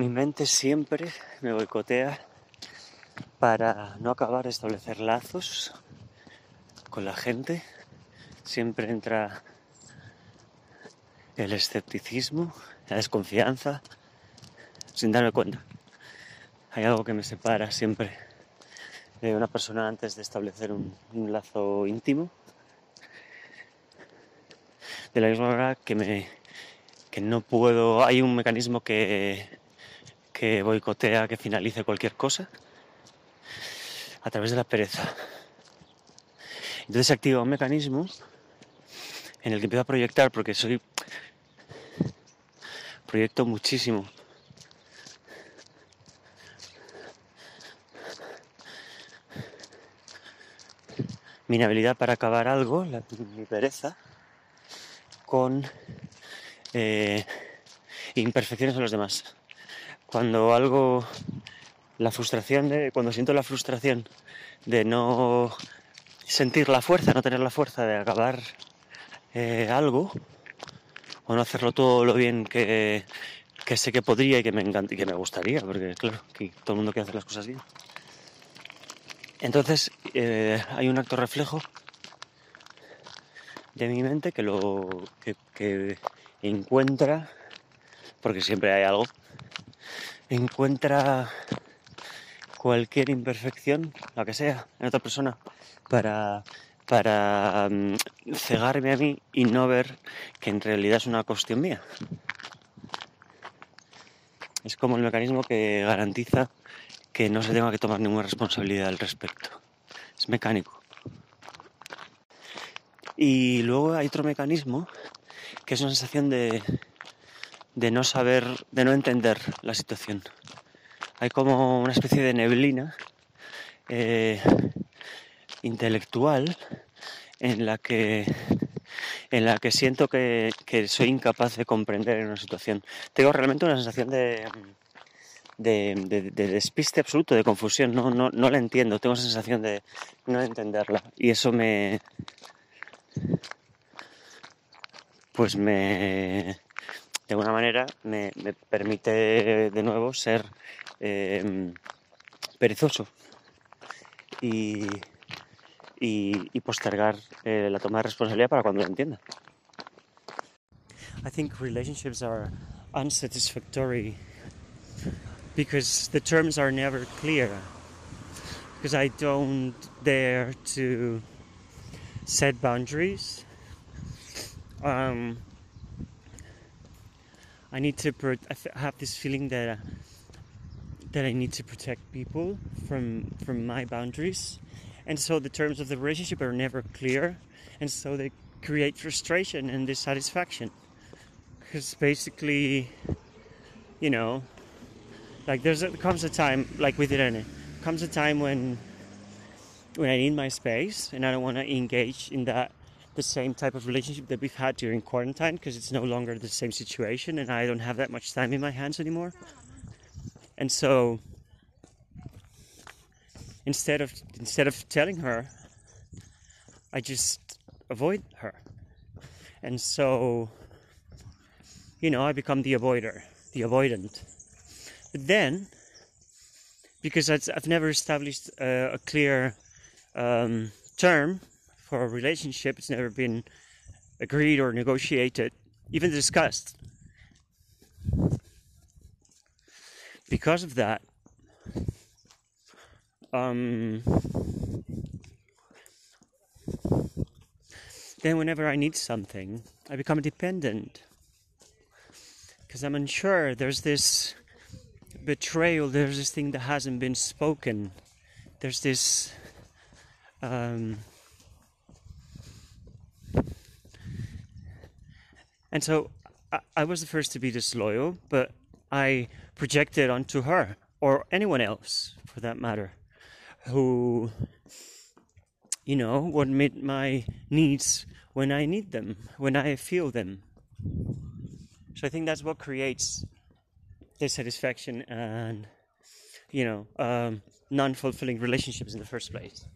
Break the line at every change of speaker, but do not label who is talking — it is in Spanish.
Mi mente siempre me boicotea para no acabar de establecer lazos con la gente. Siempre entra el escepticismo, la desconfianza, sin darme cuenta. Hay algo que me separa siempre de una persona antes de establecer un, un lazo íntimo. De la misma manera que me que no puedo. Hay un mecanismo que, que boicotea que finalice cualquier cosa a través de la pereza. Entonces se activa un mecanismo en el que empiezo a proyectar porque soy proyecto muchísimo. Mi inhabilidad para acabar algo, mi pereza, con eh, imperfecciones en los demás. Cuando algo, la frustración de, cuando siento la frustración de no sentir la fuerza, no tener la fuerza de acabar eh, algo, o no hacerlo todo lo bien que, que sé que podría y que me encanta y que me gustaría, porque claro, que todo el mundo quiere hacer las cosas bien. Entonces eh, hay un acto reflejo de mi mente que lo que, que encuentra, porque siempre hay algo, encuentra cualquier imperfección, la que sea, en otra persona, para, para mm, cegarme a mí y no ver que en realidad es una cuestión mía. Es como el mecanismo que garantiza que no se tenga que tomar ninguna responsabilidad al respecto. Es mecánico. Y luego hay otro mecanismo que es una sensación de, de no saber, de no entender la situación. Hay como una especie de neblina eh, intelectual en la que en la que siento que, que soy incapaz de comprender una situación. Tengo realmente una sensación de, de, de- de despiste absoluto, de confusión. No, no, no la entiendo, tengo esa sensación de no entenderla. Y eso me. Pues me. De alguna manera me, permite de nuevo ser eh, perezoso y, y, postergar eh, la toma de responsabilidad para cuando lo entienda. I think relationships are unsatisfactory because the terms are never clear. Because I don't dare to set boundaries. Um, I need to. Pro- I f- have this feeling that uh, that I need to protect people from from my boundaries, and so the terms of the relationship are never clear, and so they create frustration and dissatisfaction. Because basically, you know, like there's a, comes a time like with Irene, comes a time when when I need my space and I don't want to engage in that the same type of relationship that we've had during quarantine because it's no longer the same situation and I don't have that much time in my hands anymore. And so instead of instead of telling her I just avoid her. And so you know, I become the avoider, the avoidant. But then because I've never established a, a clear um, term for a relationship. It's never been agreed or negotiated, even discussed. Because of that, um, then whenever I need something, I become dependent. Because I'm unsure. There's this betrayal. There's this thing that hasn't been spoken. There's this. Um, and so I, I was the first to be disloyal, but I projected onto her or anyone else, for that matter, who, you know, would meet my needs when I need them, when I feel them. So I think that's what creates dissatisfaction and, you know, um, non fulfilling relationships in the first place.